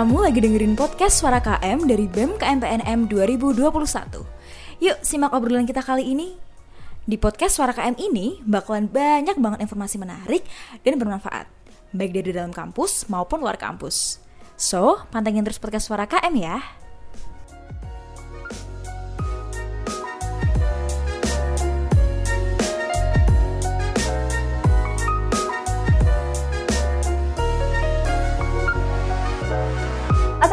Kamu lagi dengerin podcast Suara KM dari BEM KMPNM 2021. Yuk simak obrolan kita kali ini. Di podcast Suara KM ini bakalan banyak banget informasi menarik dan bermanfaat, baik dari dalam kampus maupun luar kampus. So, pantengin terus podcast Suara KM ya.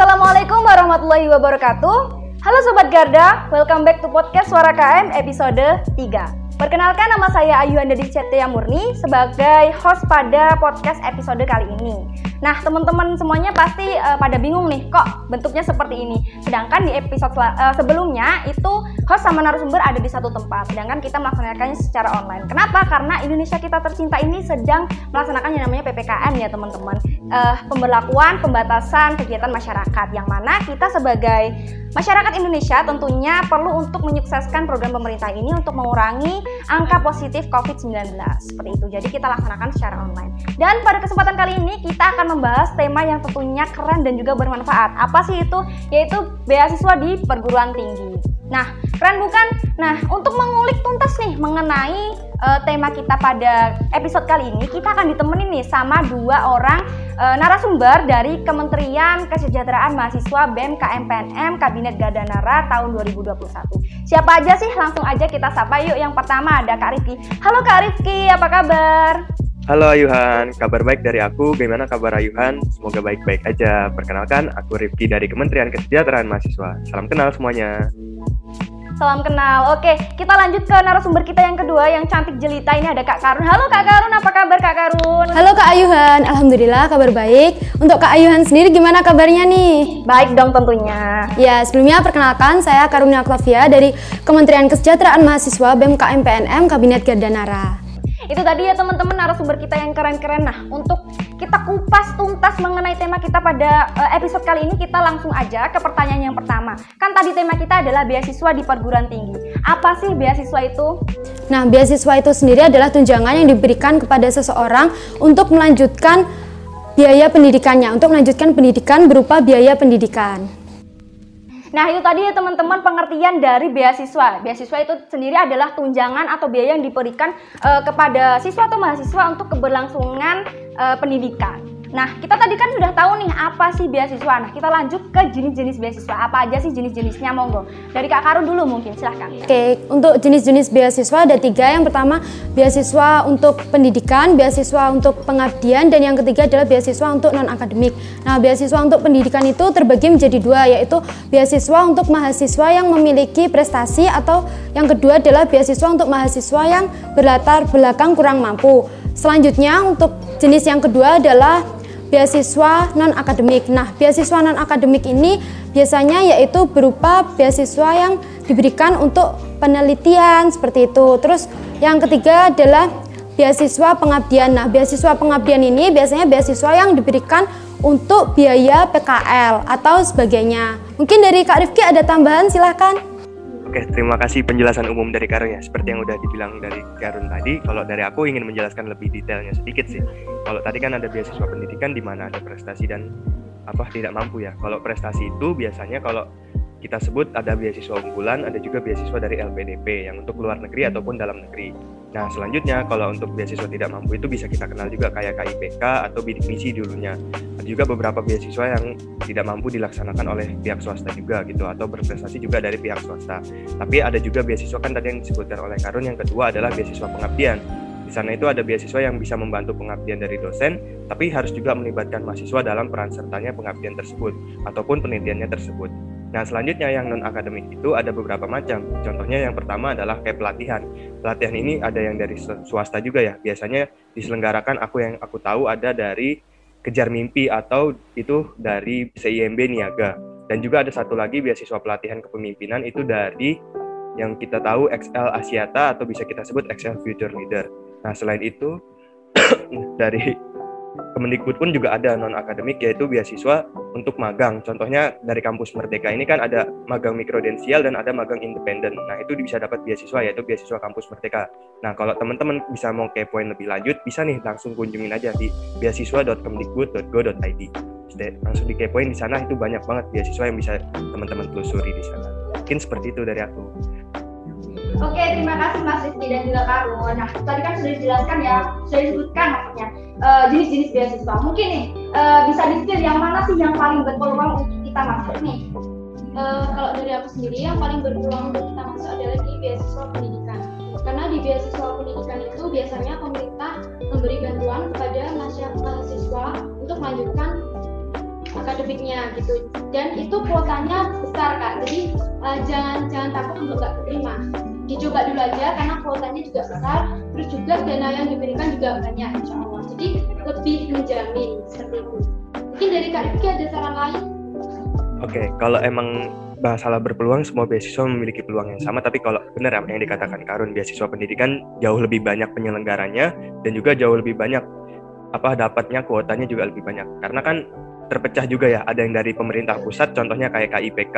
Assalamualaikum warahmatullahi wabarakatuh. Halo Sobat Garda, welcome back to podcast Suara KM episode 3. Perkenalkan nama saya Ayu Andadi Cetia Murni sebagai host pada podcast episode kali ini. Nah, teman-teman semuanya pasti uh, pada bingung nih, kok bentuknya seperti ini. Sedangkan di episode uh, sebelumnya itu host sama narasumber ada di satu tempat, sedangkan kita melaksanakannya secara online. Kenapa? Karena Indonesia kita tercinta ini sedang melaksanakan yang namanya PPKM ya, teman-teman. Uh, pemberlakuan pembatasan kegiatan masyarakat yang mana kita sebagai masyarakat Indonesia tentunya perlu untuk menyukseskan program pemerintah ini untuk mengurangi angka positif COVID-19. Seperti itu. Jadi kita laksanakan secara online. Dan pada kesempatan kali ini kita akan membahas tema yang tentunya keren dan juga bermanfaat. Apa sih itu? Yaitu beasiswa di perguruan tinggi. Nah, keren bukan? Nah, untuk mengulik tuntas nih mengenai uh, tema kita pada episode kali ini, kita akan ditemenin nih sama dua orang uh, narasumber dari Kementerian Kesejahteraan Mahasiswa BEM KMPNM Kabinet Gadanara tahun 2021. Siapa aja sih? Langsung aja kita sapa yuk. Yang pertama ada Kak Rifki. Halo Kak Rifki, apa kabar? Halo Ayuhan, kabar baik dari aku. Bagaimana kabar Ayuhan? Semoga baik-baik aja. Perkenalkan, aku Rifki dari Kementerian Kesejahteraan Mahasiswa. Salam kenal semuanya. Salam kenal. Oke, kita lanjut ke narasumber kita yang kedua yang cantik jelita ini ada Kak Karun. Halo Kak Karun, apa kabar Kak Karun? Halo Kak Ayuhan, Alhamdulillah kabar baik. Untuk Kak Ayuhan sendiri gimana kabarnya nih? Baik dong tentunya. Ya, sebelumnya perkenalkan saya Karunia Klavia dari Kementerian Kesejahteraan Mahasiswa BEM KMPNM Kabinet Gardanara. Itu tadi ya teman-teman narasumber kita yang keren-keren. Nah, untuk kita kupas tuntas mengenai tema kita pada uh, episode kali ini, kita langsung aja ke pertanyaan yang pertama. Kan tadi tema kita adalah beasiswa di perguruan tinggi. Apa sih beasiswa itu? Nah, beasiswa itu sendiri adalah tunjangan yang diberikan kepada seseorang untuk melanjutkan biaya pendidikannya, untuk melanjutkan pendidikan berupa biaya pendidikan. Nah itu tadi ya teman-teman pengertian dari beasiswa. Beasiswa itu sendiri adalah tunjangan atau biaya yang diberikan uh, kepada siswa atau mahasiswa untuk keberlangsungan uh, pendidikan. Nah, kita tadi kan sudah tahu nih apa sih beasiswa. Nah, kita lanjut ke jenis-jenis beasiswa. Apa aja sih jenis-jenisnya? Monggo. Dari Kak Karun dulu mungkin, silahkan. Oke, untuk jenis-jenis beasiswa ada tiga. Yang pertama, beasiswa untuk pendidikan, beasiswa untuk pengabdian, dan yang ketiga adalah beasiswa untuk non-akademik. Nah, beasiswa untuk pendidikan itu terbagi menjadi dua, yaitu beasiswa untuk mahasiswa yang memiliki prestasi atau yang kedua adalah beasiswa untuk mahasiswa yang berlatar belakang kurang mampu. Selanjutnya untuk jenis yang kedua adalah beasiswa non akademik. Nah, beasiswa non akademik ini biasanya yaitu berupa beasiswa yang diberikan untuk penelitian seperti itu. Terus yang ketiga adalah beasiswa pengabdian. Nah, beasiswa pengabdian ini biasanya beasiswa yang diberikan untuk biaya PKL atau sebagainya. Mungkin dari Kak Rifki ada tambahan silahkan. Oke, terima kasih penjelasan umum dari Karun ya. Seperti yang udah dibilang dari Karun tadi, kalau dari aku ingin menjelaskan lebih detailnya sedikit sih. Kalau tadi kan ada beasiswa pendidikan di mana ada prestasi dan apa tidak mampu ya. Kalau prestasi itu biasanya kalau kita sebut ada beasiswa unggulan, ada juga beasiswa dari LPDP yang untuk luar negeri ataupun dalam negeri. Nah, selanjutnya kalau untuk beasiswa tidak mampu itu bisa kita kenal juga kayak KIPK atau bidik misi dulunya. Ada juga beberapa beasiswa yang tidak mampu dilaksanakan oleh pihak swasta juga gitu atau berprestasi juga dari pihak swasta. Tapi ada juga beasiswa kan tadi yang disebutkan oleh Karun yang kedua adalah beasiswa pengabdian. Di sana itu ada beasiswa yang bisa membantu pengabdian dari dosen, tapi harus juga melibatkan mahasiswa dalam peran sertanya pengabdian tersebut ataupun penelitiannya tersebut. Nah, selanjutnya yang non akademik itu ada beberapa macam. Contohnya yang pertama adalah kayak pelatihan. Pelatihan ini ada yang dari swasta juga ya. Biasanya diselenggarakan aku yang aku tahu ada dari Kejar Mimpi atau itu dari CIMB Niaga. Dan juga ada satu lagi beasiswa pelatihan kepemimpinan itu dari yang kita tahu XL Asiata atau bisa kita sebut XL Future Leader. Nah, selain itu dari Kemendikbud pun juga ada non akademik yaitu beasiswa untuk magang. Contohnya dari kampus Merdeka ini kan ada magang mikrodensial dan ada magang independen. Nah itu bisa dapat beasiswa yaitu beasiswa kampus Merdeka. Nah kalau teman-teman bisa mau kepoin lebih lanjut bisa nih langsung kunjungin aja di beasiswa.kemdikbud.go.id. deh langsung dikepoin di sana itu banyak banget beasiswa yang bisa teman-teman telusuri di sana mungkin seperti itu dari aku Oke, terima kasih Mas Rizky dan juga Karun. Nah, tadi kan sudah dijelaskan ya, sudah disebutkan maksudnya uh, jenis-jenis beasiswa. Mungkin nih uh, bisa di yang mana sih yang paling berpeluang untuk kita masuk nih? Uh, kalau dari aku sendiri yang paling berpeluang untuk kita masuk adalah di beasiswa pendidikan. Karena di beasiswa pendidikan itu biasanya pemerintah memberi bantuan kepada mahasiswa untuk melanjutkan akademiknya gitu dan itu kuotanya besar kak jadi uh, jangan jangan takut untuk nggak terima dicoba dulu aja karena kuotanya juga besar terus juga dana yang diberikan juga banyak insya Allah jadi lebih menjamin seperti itu mungkin dari Kak Rifki ada saran lain Oke, okay, kalau emang masalah berpeluang, semua beasiswa memiliki peluang yang sama. Tapi kalau benar apa yang dikatakan Karun, beasiswa pendidikan jauh lebih banyak penyelenggaranya dan juga jauh lebih banyak apa dapatnya kuotanya juga lebih banyak. Karena kan terpecah juga ya. Ada yang dari pemerintah pusat, contohnya kayak KIPK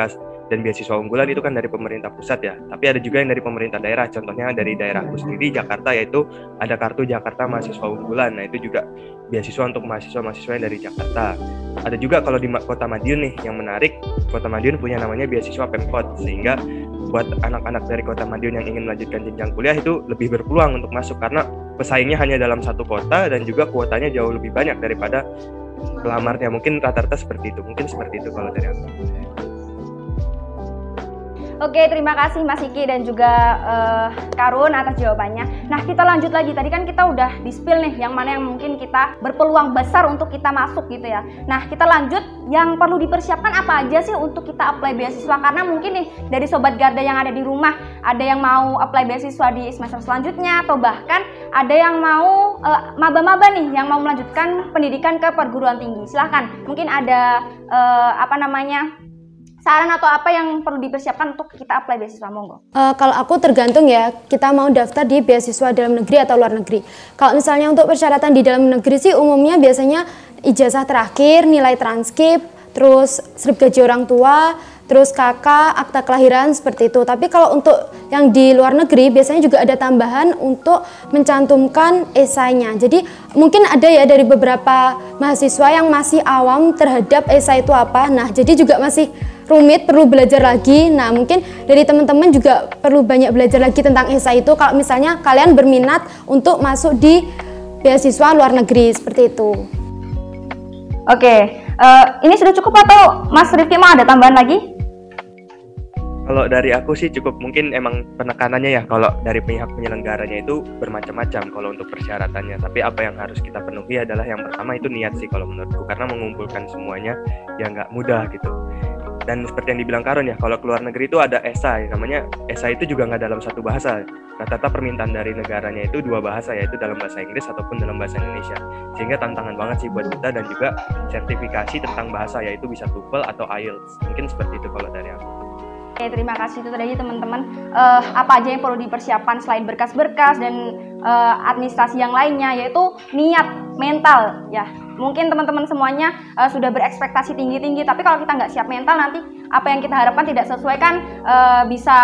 dan beasiswa unggulan itu kan dari pemerintah pusat ya. Tapi ada juga yang dari pemerintah daerah, contohnya dari daerahku sendiri Jakarta yaitu ada kartu Jakarta mahasiswa unggulan. Nah itu juga beasiswa untuk mahasiswa-mahasiswa yang dari Jakarta. Ada juga kalau di Kota Madiun nih yang menarik, Kota Madiun punya namanya beasiswa Pemkot sehingga buat anak-anak dari Kota Madiun yang ingin melanjutkan jenjang kuliah itu lebih berpeluang untuk masuk karena pesaingnya hanya dalam satu kota dan juga kuotanya jauh lebih banyak daripada pelamarnya. Mungkin rata-rata seperti itu. Mungkin seperti itu kalau dari aku Oke, terima kasih Mas Iki dan juga uh, Karun atas jawabannya. Nah, kita lanjut lagi. Tadi kan kita udah di spill nih yang mana yang mungkin kita berpeluang besar untuk kita masuk gitu ya. Nah, kita lanjut yang perlu dipersiapkan apa aja sih untuk kita apply beasiswa karena mungkin nih dari sobat Garda yang ada di rumah ada yang mau apply beasiswa di semester selanjutnya atau bahkan ada yang mau uh, maba-maba nih yang mau melanjutkan pendidikan ke perguruan tinggi. Silahkan, mungkin ada uh, apa namanya saran atau apa yang perlu dipersiapkan untuk kita apply beasiswa monggo? Uh, kalau aku tergantung ya kita mau daftar di beasiswa dalam negeri atau luar negeri. Kalau misalnya untuk persyaratan di dalam negeri sih umumnya biasanya ijazah terakhir, nilai transkrip, terus slip gaji orang tua, terus kakak, akta kelahiran seperti itu. Tapi kalau untuk yang di luar negeri biasanya juga ada tambahan untuk mencantumkan esainya. Jadi mungkin ada ya dari beberapa mahasiswa yang masih awam terhadap esai itu apa. Nah, jadi juga masih rumit, perlu belajar lagi. Nah, mungkin dari teman-teman juga perlu banyak belajar lagi tentang esai itu kalau misalnya kalian berminat untuk masuk di beasiswa luar negeri seperti itu. Oke, uh, ini sudah cukup atau Mas Rifki mau ada tambahan lagi? Kalau dari aku sih cukup mungkin emang penekanannya ya kalau dari pihak penyelenggaranya itu bermacam-macam kalau untuk persyaratannya. Tapi apa yang harus kita penuhi adalah yang pertama itu niat sih kalau menurutku karena mengumpulkan semuanya ya nggak mudah gitu dan seperti yang dibilang Karun ya kalau keluar negeri itu ada esai namanya esai itu juga nggak dalam satu bahasa. Rata-rata permintaan dari negaranya itu dua bahasa yaitu dalam bahasa Inggris ataupun dalam bahasa Indonesia. Sehingga tantangan banget sih buat kita dan juga sertifikasi tentang bahasa yaitu bisa TOEFL atau IELTS. Mungkin seperti itu kalau dari aku Oke, terima kasih itu tadi teman-teman. Uh, apa aja yang perlu dipersiapkan selain berkas-berkas dan uh, administrasi yang lainnya, yaitu niat mental ya mungkin teman-teman semuanya uh, sudah berekspektasi tinggi-tinggi tapi kalau kita nggak siap mental nanti apa yang kita harapkan tidak sesuai kan uh, bisa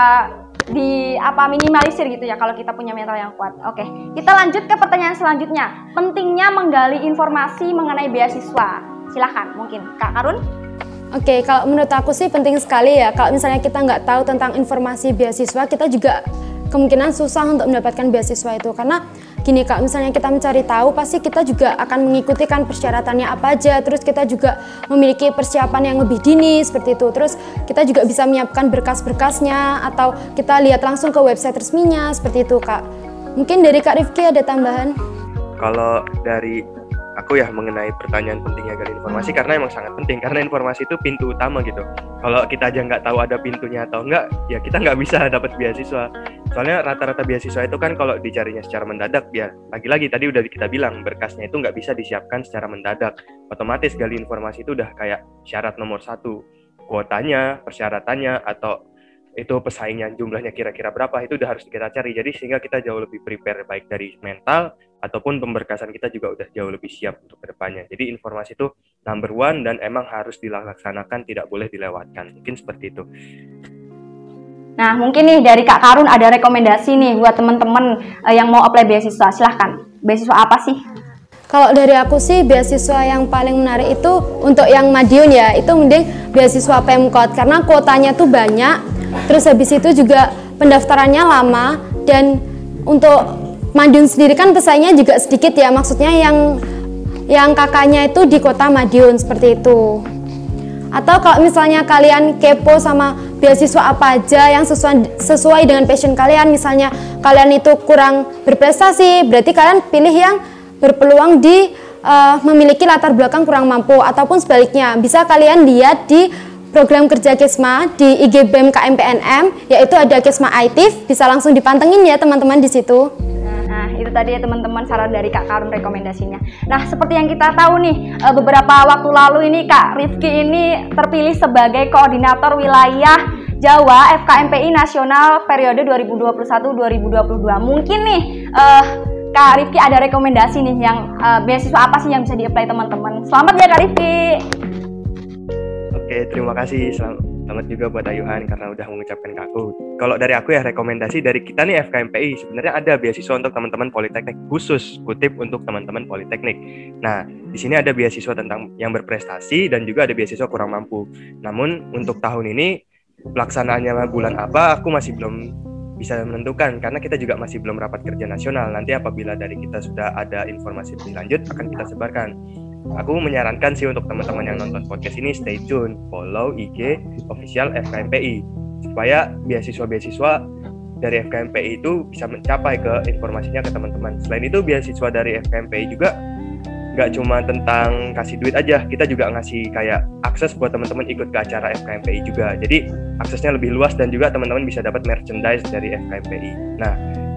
di apa minimalisir gitu ya kalau kita punya mental yang kuat. Oke, kita lanjut ke pertanyaan selanjutnya. Pentingnya menggali informasi mengenai beasiswa. Silahkan, mungkin Kak Karun. Oke, kalau menurut aku sih penting sekali ya. Kalau misalnya kita nggak tahu tentang informasi beasiswa, kita juga kemungkinan susah untuk mendapatkan beasiswa itu. Karena gini kak misalnya kita mencari tahu pasti kita juga akan mengikuti kan persyaratannya apa aja. Terus kita juga memiliki persiapan yang lebih dini seperti itu. Terus kita juga bisa menyiapkan berkas-berkasnya atau kita lihat langsung ke website resminya seperti itu kak. Mungkin dari kak Rifki ada tambahan? Kalau dari aku ya mengenai pertanyaan pentingnya gali informasi karena emang sangat penting. Karena informasi itu pintu utama gitu. Kalau kita aja nggak tahu ada pintunya atau enggak ya kita nggak bisa dapat beasiswa. Soalnya rata-rata beasiswa itu kan kalau dicarinya secara mendadak ya lagi-lagi tadi udah kita bilang berkasnya itu nggak bisa disiapkan secara mendadak. Otomatis gali informasi itu udah kayak syarat nomor satu. Kuotanya persyaratannya atau itu pesaingnya jumlahnya kira-kira berapa itu udah harus kita cari. Jadi sehingga kita jauh lebih prepare baik dari mental ataupun pemberkasan kita juga udah jauh lebih siap untuk ke depannya jadi informasi itu number one dan emang harus dilaksanakan tidak boleh dilewatkan mungkin seperti itu Nah, mungkin nih dari Kak Karun ada rekomendasi nih buat teman-teman uh, yang mau apply beasiswa. Silahkan. Beasiswa apa sih? Kalau dari aku sih beasiswa yang paling menarik itu untuk yang Madiun ya, itu mending beasiswa Pemkot karena kuotanya tuh banyak. Terus habis itu juga pendaftarannya lama dan untuk Madiun sendiri kan pesaingnya juga sedikit ya, maksudnya yang yang kakaknya itu di kota Madiun seperti itu. Atau kalau misalnya kalian kepo sama beasiswa apa aja yang sesuai sesuai dengan passion kalian, misalnya kalian itu kurang berprestasi, berarti kalian pilih yang berpeluang di uh, memiliki latar belakang kurang mampu ataupun sebaliknya bisa kalian lihat di program kerja Kesma di IG BEM KMPNM yaitu ada Kesma ITIF bisa langsung dipantengin ya teman-teman di situ. Itu tadi ya teman-teman saran dari Kak Karun rekomendasinya. Nah, seperti yang kita tahu nih, eh, beberapa waktu lalu ini Kak Rifki ini terpilih sebagai koordinator wilayah Jawa FKMPI Nasional periode 2021-2022. Mungkin nih uh, Kak Rifki ada rekomendasi nih yang uh, beasiswa apa sih yang bisa di-apply teman-teman. Selamat ya Kak Rifki. Oke, terima kasih. Selamat, selamat juga buat Ayuhan karena udah mengucapkan ke aku. Kalau dari aku ya rekomendasi dari kita nih FKMPI sebenarnya ada beasiswa untuk teman-teman politeknik khusus kutip untuk teman-teman politeknik. Nah, di sini ada beasiswa tentang yang berprestasi dan juga ada beasiswa kurang mampu. Namun untuk tahun ini pelaksanaannya bulan apa aku masih belum bisa menentukan karena kita juga masih belum rapat kerja nasional. Nanti apabila dari kita sudah ada informasi lebih lanjut akan kita sebarkan. Aku menyarankan sih untuk teman-teman yang nonton podcast ini stay tune, follow IG official FKMPI supaya beasiswa-beasiswa dari FKMPI itu bisa mencapai ke informasinya ke teman-teman. Selain itu beasiswa dari FKMPI juga nggak cuma tentang kasih duit aja, kita juga ngasih kayak akses buat teman-teman ikut ke acara FKMPI juga. Jadi aksesnya lebih luas dan juga teman-teman bisa dapat merchandise dari FKMPI. Nah,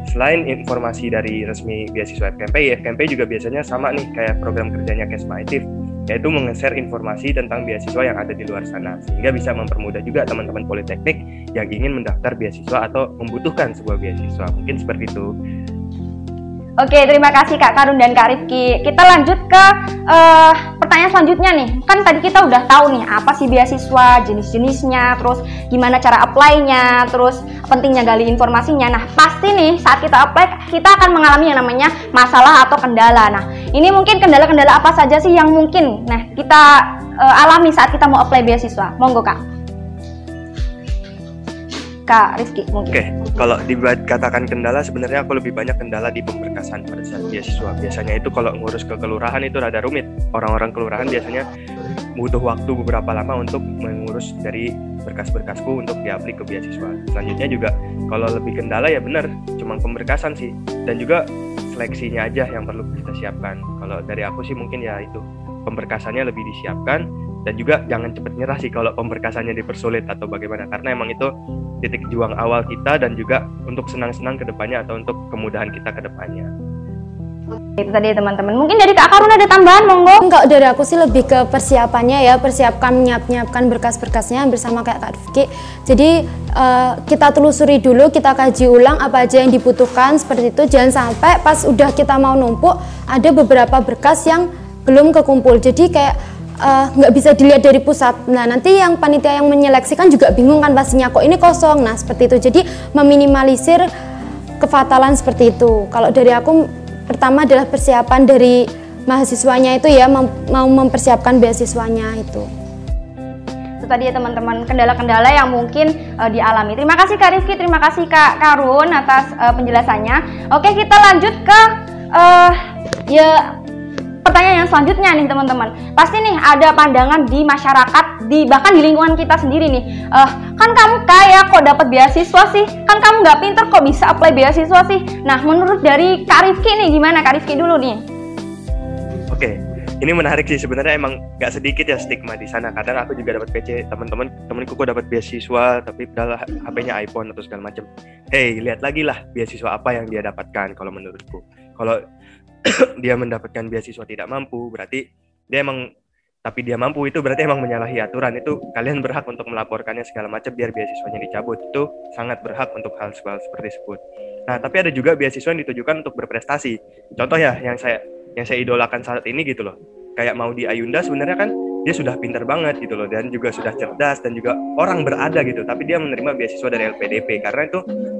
selain informasi dari resmi beasiswa FKMPI, FKMPI juga biasanya sama nih kayak program kerjanya Kesma Aktif, yaitu meng-share informasi tentang beasiswa yang ada di luar sana, sehingga bisa mempermudah juga teman-teman politeknik yang ingin mendaftar beasiswa atau membutuhkan sebuah beasiswa. Mungkin seperti itu. Oke, terima kasih Kak Karun dan Kak Rifki. Kita lanjut ke uh, pertanyaan selanjutnya nih. Kan tadi kita udah tahu nih apa sih beasiswa, jenis-jenisnya, terus gimana cara apply-nya, terus pentingnya gali informasinya. Nah, pasti nih saat kita apply kita akan mengalami yang namanya masalah atau kendala. Nah, ini mungkin kendala-kendala apa saja sih yang mungkin nah kita uh, alami saat kita mau apply beasiswa? Monggo Kak. Kak Rizky mungkin. Oke, kalau dibuat katakan kendala sebenarnya aku lebih banyak kendala di pemberkasan pada saat beasiswa. Biasanya itu kalau ngurus ke kelurahan itu rada rumit. Orang-orang kelurahan biasanya butuh waktu beberapa lama untuk mengurus dari berkas-berkasku untuk diaplik ke beasiswa. Selanjutnya juga kalau lebih kendala ya benar, cuma pemberkasan sih. Dan juga seleksinya aja yang perlu kita siapkan. Kalau dari aku sih mungkin ya itu pemberkasannya lebih disiapkan dan juga jangan cepat nyerah sih kalau pemberkasannya dipersulit atau bagaimana karena emang itu titik juang awal kita dan juga untuk senang-senang ke depannya atau untuk kemudahan kita ke depannya. Itu tadi teman-teman. Mungkin dari Kak Karun ada tambahan monggo? Enggak, dari aku sih lebih ke persiapannya ya, persiapkan menyiap-nyiapkan berkas-berkasnya bersama kayak Kak Rifki. Jadi uh, kita telusuri dulu, kita kaji ulang apa aja yang dibutuhkan seperti itu. Jangan sampai pas udah kita mau numpuk ada beberapa berkas yang belum kekumpul. Jadi kayak nggak uh, bisa dilihat dari pusat. Nah nanti yang panitia yang menyeleksikan juga bingung kan pastinya kok ini kosong. Nah seperti itu. Jadi meminimalisir kefatalan seperti itu. Kalau dari aku pertama adalah persiapan dari mahasiswanya itu ya mem mau mempersiapkan beasiswanya itu. Itu tadi ya teman-teman kendala-kendala yang mungkin uh, dialami. Terima kasih Kak Rifki, terima kasih Kak Karun atas uh, penjelasannya. Oke kita lanjut ke uh, ya pertanyaan yang selanjutnya nih teman-teman. Pasti nih ada pandangan di masyarakat di bahkan di lingkungan kita sendiri nih. Uh, kan kamu kaya kok dapat beasiswa sih? Kan kamu nggak pinter kok bisa apply beasiswa sih? Nah menurut dari Kak Rifki nih gimana Kak Rifki dulu nih? Oke ini menarik sih. Sebenarnya emang nggak sedikit ya stigma di sana. Kadang aku juga dapat PC teman-teman temanku kok dapat beasiswa tapi padahal HP-nya iPhone atau segala macam. Hey lihat lagi lah beasiswa apa yang dia dapatkan kalau menurutku. Kalau dia mendapatkan beasiswa tidak mampu, berarti dia emang tapi dia mampu itu berarti emang menyalahi aturan itu kalian berhak untuk melaporkannya segala macam biar beasiswanya dicabut itu sangat berhak untuk hal seperti tersebut. Nah tapi ada juga beasiswa yang ditujukan untuk berprestasi. Contoh ya yang saya yang saya idolakan saat ini gitu loh. Kayak mau di Ayunda sebenarnya kan dia sudah pintar banget gitu loh dan juga sudah cerdas dan juga orang berada gitu tapi dia menerima beasiswa dari LPDP karena itu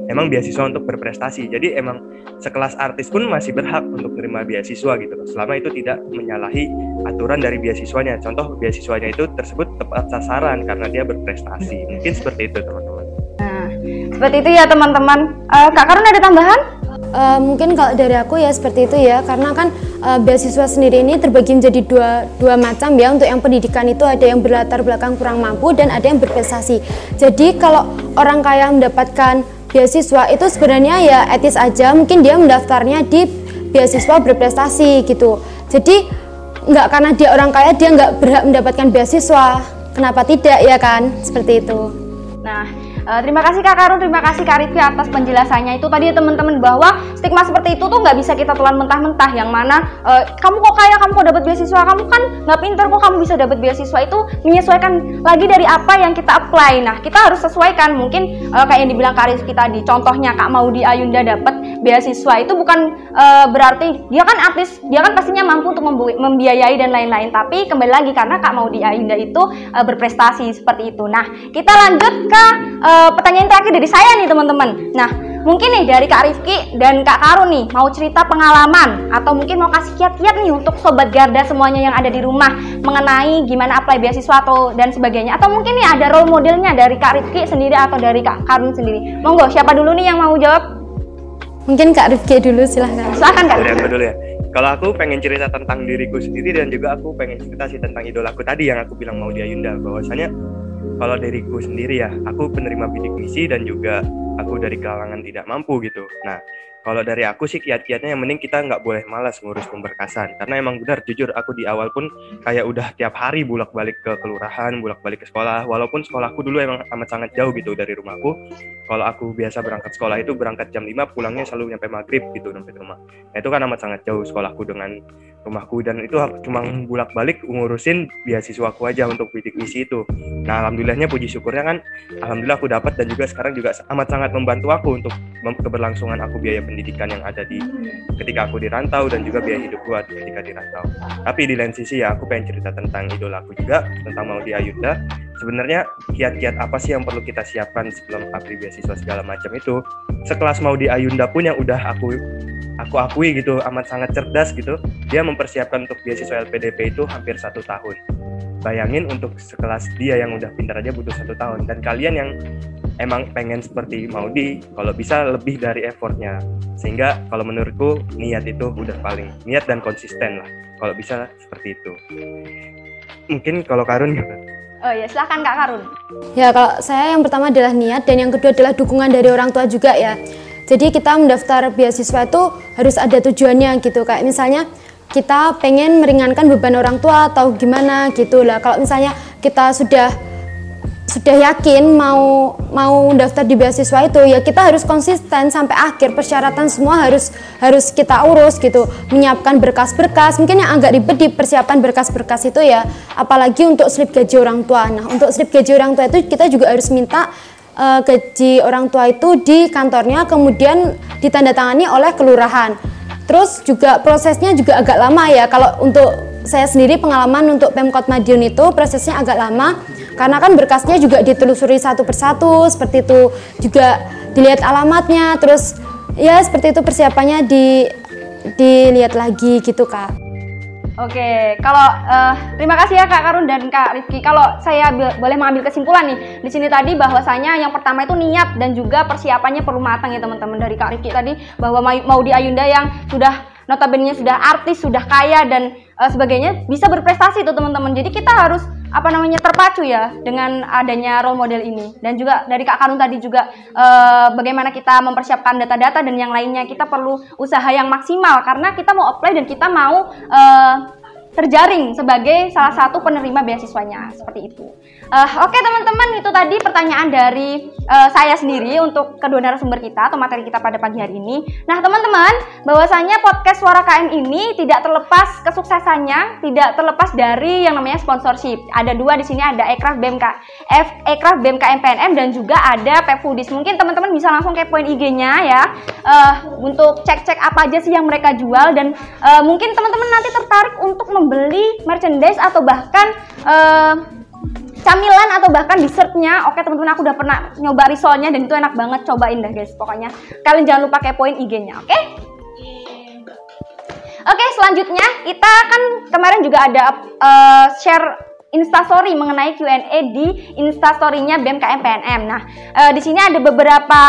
emang beasiswa untuk berprestasi. Jadi emang sekelas artis pun masih berhak untuk menerima beasiswa gitu loh. Selama itu tidak menyalahi aturan dari beasiswanya. Contoh beasiswanya itu tersebut tepat sasaran karena dia berprestasi. Mungkin seperti itu teman-teman. Nah, seperti itu ya teman-teman. Uh, Kak Karun ada tambahan? Uh, mungkin kalau dari aku ya seperti itu ya karena kan uh, beasiswa sendiri ini terbagi menjadi dua dua macam ya. Untuk yang pendidikan itu ada yang berlatar belakang kurang mampu dan ada yang berprestasi. Jadi kalau orang kaya mendapatkan beasiswa itu sebenarnya ya etis aja. Mungkin dia mendaftarnya di beasiswa berprestasi gitu. Jadi nggak karena dia orang kaya dia nggak berhak mendapatkan beasiswa. Kenapa tidak ya kan? Seperti itu. Nah Uh, terima kasih Kak Karun, terima kasih Kak Rifki atas penjelasannya. Itu tadi teman-teman bahwa stigma seperti itu tuh nggak bisa kita telan mentah-mentah. Yang mana uh, kamu kok kaya, kamu kok dapat beasiswa, kamu kan nggak pinter kok kamu bisa dapat beasiswa. Itu menyesuaikan lagi dari apa yang kita apply. Nah kita harus sesuaikan. Mungkin uh, kayak yang dibilang Kak Rifki tadi, contohnya Kak Maudi Ayunda dapat beasiswa. Itu bukan uh, berarti dia kan artis, dia kan pastinya mampu untuk membiayai dan lain-lain. Tapi kembali lagi karena Kak Maudi Ayunda itu uh, berprestasi seperti itu. Nah kita lanjut ke uh, pertanyaan terakhir dari saya nih teman-teman. Nah, mungkin nih dari Kak Rifki dan Kak Karun nih mau cerita pengalaman atau mungkin mau kasih kiat-kiat nih untuk sobat Garda semuanya yang ada di rumah mengenai gimana apply beasiswa atau dan sebagainya. Atau mungkin nih ada role modelnya dari Kak Rifki sendiri atau dari Kak Karun sendiri. Monggo, siapa dulu nih yang mau jawab? Mungkin Kak Rifki dulu silahkan. Silahkan Kak. Aku dulu ya. Kalau aku pengen cerita tentang diriku sendiri dan juga aku pengen cerita sih tentang idolaku tadi yang aku bilang mau dia Yunda bahwasanya kalau diriku sendiri ya aku penerima bidik misi dan juga aku dari kalangan tidak mampu gitu. Nah kalau dari aku sih kiat-kiatnya yang mending kita nggak boleh malas ngurus pemberkasan. Karena emang benar jujur aku di awal pun kayak udah tiap hari bolak-balik ke kelurahan bolak-balik ke sekolah. Walaupun sekolahku dulu emang amat sangat jauh gitu dari rumahku. Kalau aku biasa berangkat sekolah itu berangkat jam 5 pulangnya selalu nyampe maghrib gitu sampai rumah. Nah, itu kan amat sangat jauh sekolahku dengan rumahku. Dan itu cuma bolak-balik ngurusin beasiswaku aja untuk bidik misi itu. Nah alhamdulillahnya puji syukurnya kan alhamdulillah aku dapat. Dan juga sekarang juga amat sangat membantu aku untuk keberlangsungan aku biaya pendidikan yang ada di ketika aku di rantau dan juga biaya hidup gua ketika di rantau. Tapi di lain sisi ya aku pengen cerita tentang idola aku juga tentang Maudi Ayunda. Sebenarnya kiat-kiat apa sih yang perlu kita siapkan sebelum apply beasiswa segala macam itu? Sekelas Maudi Ayunda pun yang udah aku aku akui gitu amat sangat cerdas gitu. Dia mempersiapkan untuk beasiswa LPDP itu hampir satu tahun. Bayangin untuk sekelas dia yang udah pintar aja butuh satu tahun dan kalian yang emang pengen seperti Maudi kalau bisa lebih dari effortnya sehingga kalau menurutku niat itu udah paling niat dan konsisten lah kalau bisa seperti itu mungkin kalau Karun Oh ya, silahkan Kak Karun. Ya, kalau saya yang pertama adalah niat dan yang kedua adalah dukungan dari orang tua juga ya. Jadi kita mendaftar beasiswa itu harus ada tujuannya gitu. Kayak misalnya kita pengen meringankan beban orang tua atau gimana gitu lah. Kalau misalnya kita sudah sudah yakin mau mau daftar di beasiswa itu ya kita harus konsisten sampai akhir. Persyaratan semua harus harus kita urus gitu. Menyiapkan berkas-berkas. Mungkin yang agak ribet di persiapan berkas-berkas itu ya apalagi untuk slip gaji orang tua. Nah untuk slip gaji orang tua itu kita juga harus minta uh, gaji orang tua itu di kantornya kemudian ditandatangani oleh kelurahan. Terus juga prosesnya juga agak lama ya. Kalau untuk saya sendiri pengalaman untuk Pemkot Madiun itu prosesnya agak lama karena kan berkasnya juga ditelusuri satu persatu seperti itu juga dilihat alamatnya terus ya seperti itu persiapannya di dilihat lagi gitu kak Oke, kalau uh, terima kasih ya Kak Karun dan Kak Rifki. Kalau saya boleh mengambil kesimpulan nih di sini tadi bahwasanya yang pertama itu niat dan juga persiapannya perlu matang ya teman-teman dari Kak Rifki tadi bahwa mau di Ayunda yang sudah notabene sudah artis, sudah kaya dan uh, sebagainya bisa berprestasi tuh teman-teman. Jadi kita harus apa namanya terpacu ya dengan adanya role model ini. Dan juga dari Kak Karun tadi juga uh, bagaimana kita mempersiapkan data-data dan yang lainnya. Kita perlu usaha yang maksimal karena kita mau apply dan kita mau uh, terjaring sebagai salah satu penerima beasiswanya. Seperti itu. Uh, Oke okay, teman-teman itu tadi pertanyaan dari uh, saya sendiri untuk kedua narasumber kita atau materi kita pada pagi hari ini. Nah teman-teman bahwasanya podcast Suara KM ini tidak terlepas kesuksesannya tidak terlepas dari yang namanya sponsorship. Ada dua di sini ada Ekraf BMK F Ekraf BMK MPNM dan juga ada Pepudis. Mungkin teman-teman bisa langsung kepoin IG-nya ya uh, untuk cek-cek apa aja sih yang mereka jual dan uh, mungkin teman-teman nanti tertarik untuk membeli merchandise atau bahkan uh, camilan atau bahkan dessertnya. Oke teman-teman aku udah pernah nyoba risolnya dan itu enak banget. Cobain deh guys. Pokoknya kalian jangan lupa kepoin IG-nya, oke? Oke, selanjutnya kita kan kemarin juga ada uh, share instastory mengenai Q&A di instastorynya BMKM PNM. Nah, uh, di sini ada beberapa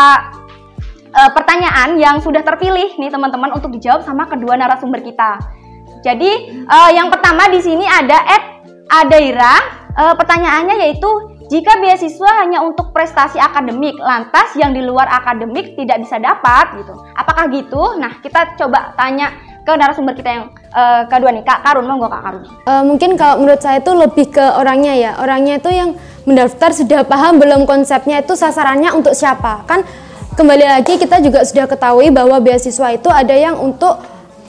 uh, pertanyaan yang sudah terpilih nih teman-teman untuk dijawab sama kedua narasumber kita. Jadi uh, yang pertama di sini ada Ed Adaira. Uh, pertanyaannya yaitu jika beasiswa hanya untuk prestasi akademik, lantas yang di luar akademik tidak bisa dapat gitu. Apakah gitu? Nah, kita coba tanya ke narasumber kita yang uh, kedua nih Kak Karun monggo Kak Karun. Uh, mungkin kalau menurut saya itu lebih ke orangnya ya. Orangnya itu yang mendaftar sudah paham belum konsepnya itu sasarannya untuk siapa. Kan kembali lagi kita juga sudah ketahui bahwa beasiswa itu ada yang untuk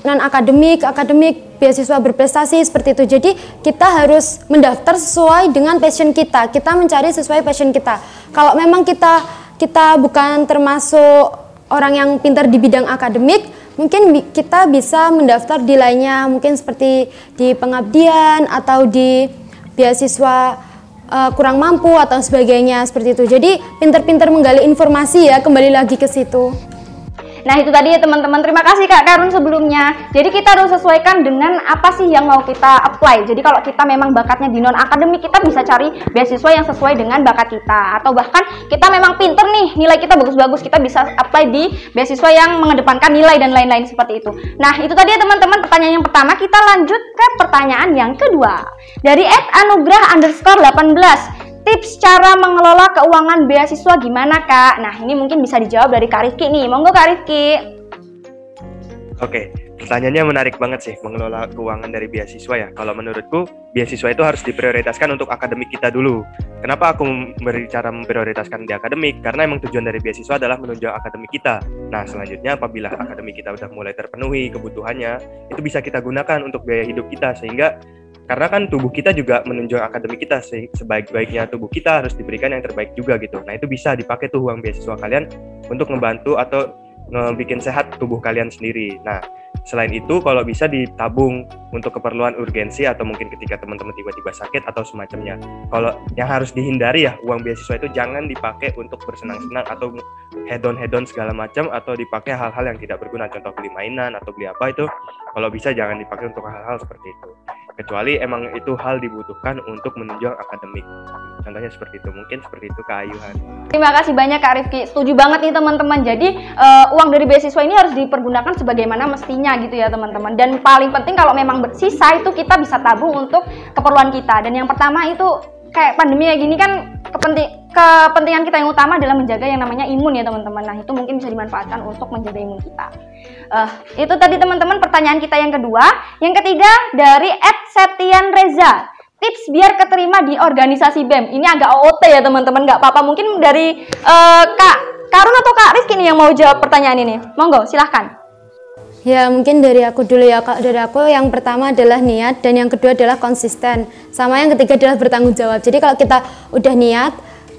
non akademik, akademik, beasiswa berprestasi seperti itu. Jadi kita harus mendaftar sesuai dengan passion kita. Kita mencari sesuai passion kita. Kalau memang kita kita bukan termasuk orang yang pintar di bidang akademik, mungkin kita bisa mendaftar di lainnya mungkin seperti di pengabdian atau di beasiswa uh, kurang mampu atau sebagainya seperti itu jadi pinter-pinter menggali informasi ya kembali lagi ke situ Nah itu tadi ya teman-teman, terima kasih Kak Karun sebelumnya. Jadi kita harus sesuaikan dengan apa sih yang mau kita apply. Jadi kalau kita memang bakatnya di non akademik, kita bisa cari beasiswa yang sesuai dengan bakat kita. Atau bahkan kita memang pinter nih, nilai kita bagus-bagus, kita bisa apply di beasiswa yang mengedepankan nilai dan lain-lain seperti itu. Nah itu tadi ya teman-teman pertanyaan yang pertama, kita lanjut ke pertanyaan yang kedua. Dari Ed Anugrah underscore 18 tips cara mengelola keuangan beasiswa gimana kak? Nah ini mungkin bisa dijawab dari Kak Rifki nih, monggo Kak Rifki. Oke, pertanyaannya menarik banget sih mengelola keuangan dari beasiswa ya. Kalau menurutku beasiswa itu harus diprioritaskan untuk akademik kita dulu. Kenapa aku berbicara memprioritaskan di akademik? Karena emang tujuan dari beasiswa adalah menunjang akademik kita. Nah selanjutnya apabila akademik kita udah mulai terpenuhi kebutuhannya, itu bisa kita gunakan untuk biaya hidup kita sehingga karena kan tubuh kita juga menunjang akademik kita sebaik-baiknya tubuh kita harus diberikan yang terbaik juga gitu nah itu bisa dipakai tuh uang beasiswa kalian untuk membantu atau ngebikin sehat tubuh kalian sendiri nah Selain itu, kalau bisa ditabung untuk keperluan urgensi atau mungkin ketika teman-teman tiba-tiba sakit atau semacamnya. Kalau yang harus dihindari ya, uang beasiswa itu jangan dipakai untuk bersenang-senang atau hedon-hedon segala macam atau dipakai hal-hal yang tidak berguna. Contoh beli mainan atau beli apa itu, kalau bisa jangan dipakai untuk hal-hal seperti itu kecuali emang itu hal dibutuhkan untuk menunjang akademik. Contohnya seperti itu, mungkin seperti itu Kak Ayuhan. Terima kasih banyak Kak Rifki, setuju banget nih teman-teman. Jadi uh, uang dari beasiswa ini harus dipergunakan sebagaimana mestinya gitu ya teman-teman. Dan paling penting kalau memang bersisa itu kita bisa tabung untuk keperluan kita. Dan yang pertama itu kayak pandemi kayak gini kan kepenting kepentingan kita yang utama adalah menjaga yang namanya imun ya teman-teman. Nah itu mungkin bisa dimanfaatkan untuk menjaga imun kita. Uh, itu tadi teman-teman pertanyaan kita yang kedua. Yang ketiga dari Ed Septian Reza. Tips biar keterima di organisasi BEM. Ini agak OOT ya teman-teman, nggak apa-apa. Mungkin dari uh, Kak Karun atau Kak Rizky nih yang mau jawab pertanyaan ini. Monggo, silahkan. Ya mungkin dari aku dulu ya kak dari aku yang pertama adalah niat dan yang kedua adalah konsisten sama yang ketiga adalah bertanggung jawab jadi kalau kita udah niat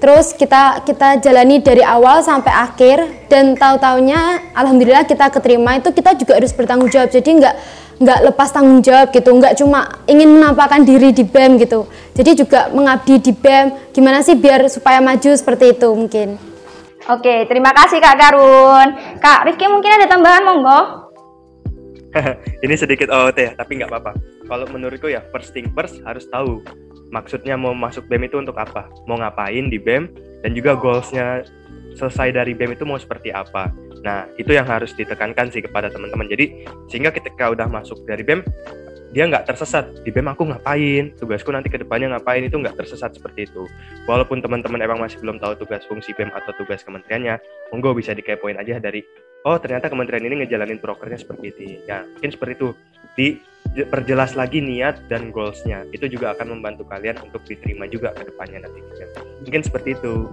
terus kita kita jalani dari awal sampai akhir dan tahu taunya alhamdulillah kita keterima itu kita juga harus bertanggung jawab jadi nggak nggak lepas tanggung jawab gitu nggak cuma ingin menampakkan diri di BEM gitu jadi juga mengabdi di BEM gimana sih biar supaya maju seperti itu mungkin Oke, terima kasih Kak Garun. Kak Rifki mungkin ada tambahan monggo? ini sedikit OOT ya, tapi nggak apa-apa. Kalau menurutku ya, first thing first harus tahu maksudnya mau masuk BEM itu untuk apa, mau ngapain di BEM, dan juga goalsnya selesai dari BEM itu mau seperti apa. Nah, itu yang harus ditekankan sih kepada teman-teman. Jadi, sehingga ketika udah masuk dari BEM, dia nggak tersesat. Di BEM aku ngapain? Tugasku nanti ke depannya ngapain? Itu nggak tersesat seperti itu. Walaupun teman-teman emang masih belum tahu tugas fungsi BEM atau tugas kementeriannya monggo bisa dikepoin aja dari oh ternyata kementerian ini ngejalanin prokernya seperti itu ya mungkin seperti itu diperjelas lagi niat dan goalsnya itu juga akan membantu kalian untuk diterima juga ke depannya nanti mungkin seperti itu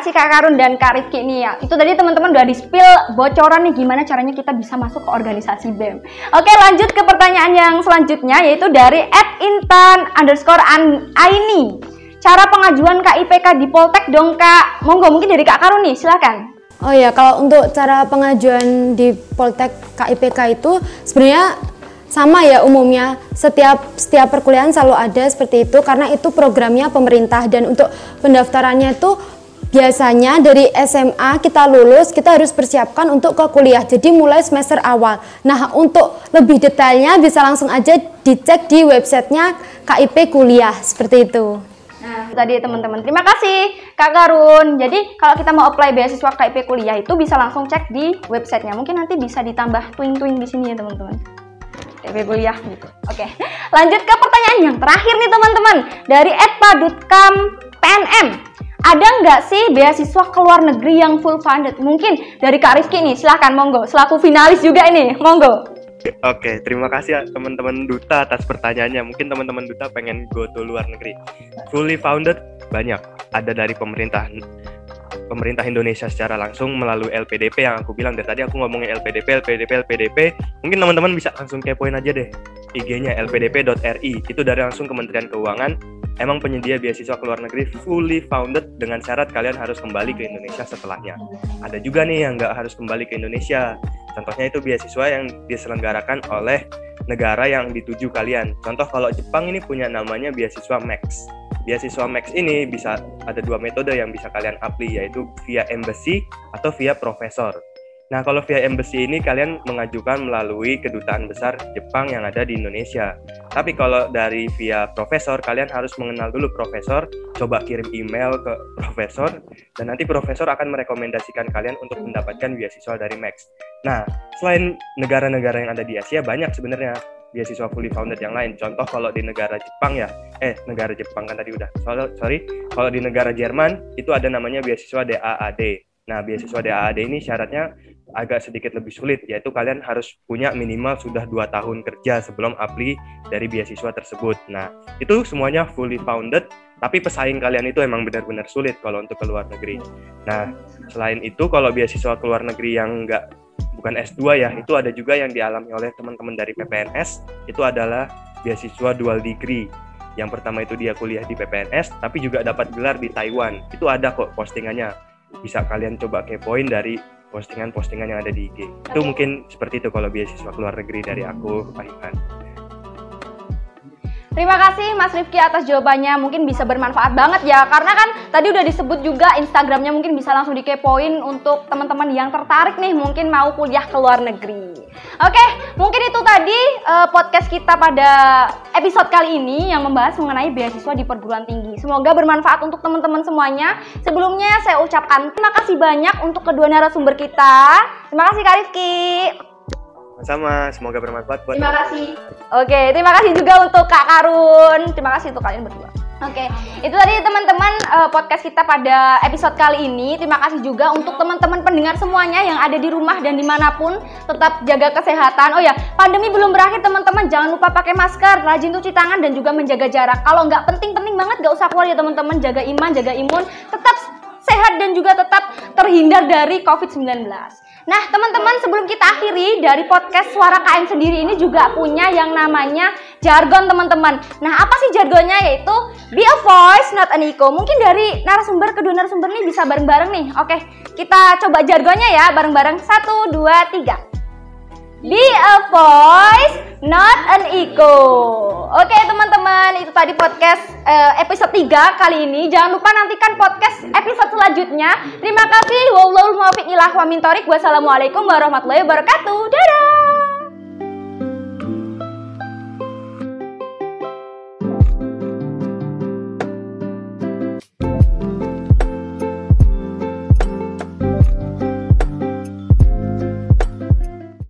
kasih Kak Karun dan Kak Rifki nih ya. Itu tadi teman-teman udah di-spill bocoran nih gimana caranya kita bisa masuk ke organisasi BEM. Oke lanjut ke pertanyaan yang selanjutnya yaitu dari Intan underscore Aini. Cara pengajuan KIPK di Poltek dong Kak. Monggo mungkin dari Kak Karun nih silakan. Oh ya, kalau untuk cara pengajuan di Poltek KIPK itu sebenarnya sama ya umumnya. Setiap setiap perkuliahan selalu ada seperti itu karena itu programnya pemerintah dan untuk pendaftarannya itu biasanya dari SMA kita lulus kita harus persiapkan untuk ke kuliah. Jadi mulai semester awal. Nah untuk lebih detailnya bisa langsung aja dicek di websitenya KIP kuliah seperti itu Nah, tadi teman-teman. Terima kasih Kak Karun. Jadi, kalau kita mau apply beasiswa KIP kuliah itu bisa langsung cek di websitenya. Mungkin nanti bisa ditambah twing-twing di sini ya, teman-teman. KIP kuliah gitu. Oke. Lanjut ke pertanyaan yang terakhir nih, teman-teman. Dari @padutkam PNM. Ada nggak sih beasiswa ke luar negeri yang full funded? Mungkin dari Kak Rizky nih, silahkan monggo. Selaku finalis juga ini, monggo. Oke, terima kasih ya teman-teman Duta atas pertanyaannya. Mungkin teman-teman Duta pengen go to luar negeri. Fully founded banyak. Ada dari pemerintah pemerintah Indonesia secara langsung melalui LPDP yang aku bilang dari tadi aku ngomongin LPDP, LPDP, LPDP. Mungkin teman-teman bisa langsung kepoin aja deh IG-nya lpdp.ri. Itu dari langsung Kementerian Keuangan. Emang penyedia beasiswa ke luar negeri fully founded dengan syarat kalian harus kembali ke Indonesia setelahnya. Ada juga nih yang nggak harus kembali ke Indonesia Contohnya itu beasiswa yang diselenggarakan oleh negara yang dituju kalian. Contoh kalau Jepang ini punya namanya beasiswa Max. Beasiswa Max ini bisa ada dua metode yang bisa kalian apply yaitu via embassy atau via profesor. Nah, kalau via embassy ini kalian mengajukan melalui kedutaan besar Jepang yang ada di Indonesia. Tapi kalau dari via profesor, kalian harus mengenal dulu profesor, coba kirim email ke profesor, dan nanti profesor akan merekomendasikan kalian untuk mendapatkan beasiswa dari Max. Nah, selain negara-negara yang ada di Asia, banyak sebenarnya beasiswa fully founded yang lain. Contoh kalau di negara Jepang ya, eh negara Jepang kan tadi udah. Soal, sorry, kalau di negara Jerman itu ada namanya beasiswa DAAD. Nah, beasiswa DAAD ini syaratnya agak sedikit lebih sulit, yaitu kalian harus punya minimal sudah dua tahun kerja sebelum apply dari beasiswa tersebut. Nah, itu semuanya fully founded, tapi pesaing kalian itu emang benar-benar sulit kalau untuk ke luar negeri. Nah, selain itu kalau beasiswa ke luar negeri yang nggak bukan S2 ya, itu ada juga yang dialami oleh teman-teman dari PPNS, itu adalah beasiswa dual degree. Yang pertama itu dia kuliah di PPNS, tapi juga dapat gelar di Taiwan. Itu ada kok postingannya. Bisa kalian coba kepoin dari postingan-postingan yang ada di IG. Itu mungkin seperti itu kalau beasiswa keluar negeri dari aku, Pak Ivan. Terima kasih Mas Rifki atas jawabannya. Mungkin bisa bermanfaat banget ya. Karena kan tadi udah disebut juga Instagramnya mungkin bisa langsung dikepoin untuk teman-teman yang tertarik nih mungkin mau kuliah ke luar negeri. Oke, mungkin itu tadi uh, podcast kita pada episode kali ini yang membahas mengenai beasiswa di perguruan tinggi. Semoga bermanfaat untuk teman-teman semuanya. Sebelumnya saya ucapkan terima kasih banyak untuk kedua narasumber kita. Terima kasih Kak Rifki. Sama, semoga bermanfaat buat Terima kasih. Oke, terima kasih juga untuk Kak Karun. Terima kasih untuk kalian berdua. Oke, itu tadi teman-teman uh, podcast kita pada episode kali ini. Terima kasih juga untuk teman-teman pendengar semuanya yang ada di rumah dan di mana pun tetap jaga kesehatan. Oh ya, pandemi belum berakhir teman-teman. Jangan lupa pakai masker, rajin cuci tangan dan juga menjaga jarak. Kalau nggak penting-penting banget, nggak usah keluar ya teman-teman. Jaga iman, jaga imun, tetap sehat dan juga tetap terhindar dari COVID-19. Nah, teman-teman, sebelum kita akhiri dari podcast Suara KM sendiri ini juga punya yang namanya jargon, teman-teman. Nah, apa sih jargonnya? Yaitu be a voice, not an echo. Mungkin dari narasumber kedua narasumber ini bisa bareng-bareng nih. Oke, kita coba jargonnya ya, bareng-bareng. Satu, dua, tiga. Be a voice, not an echo. Oke teman-teman, itu tadi podcast uh, episode 3 kali ini. Jangan lupa nantikan podcast episode selanjutnya. Terima kasih. Wassalamualaikum warahmatullahi wabarakatuh. Dadah.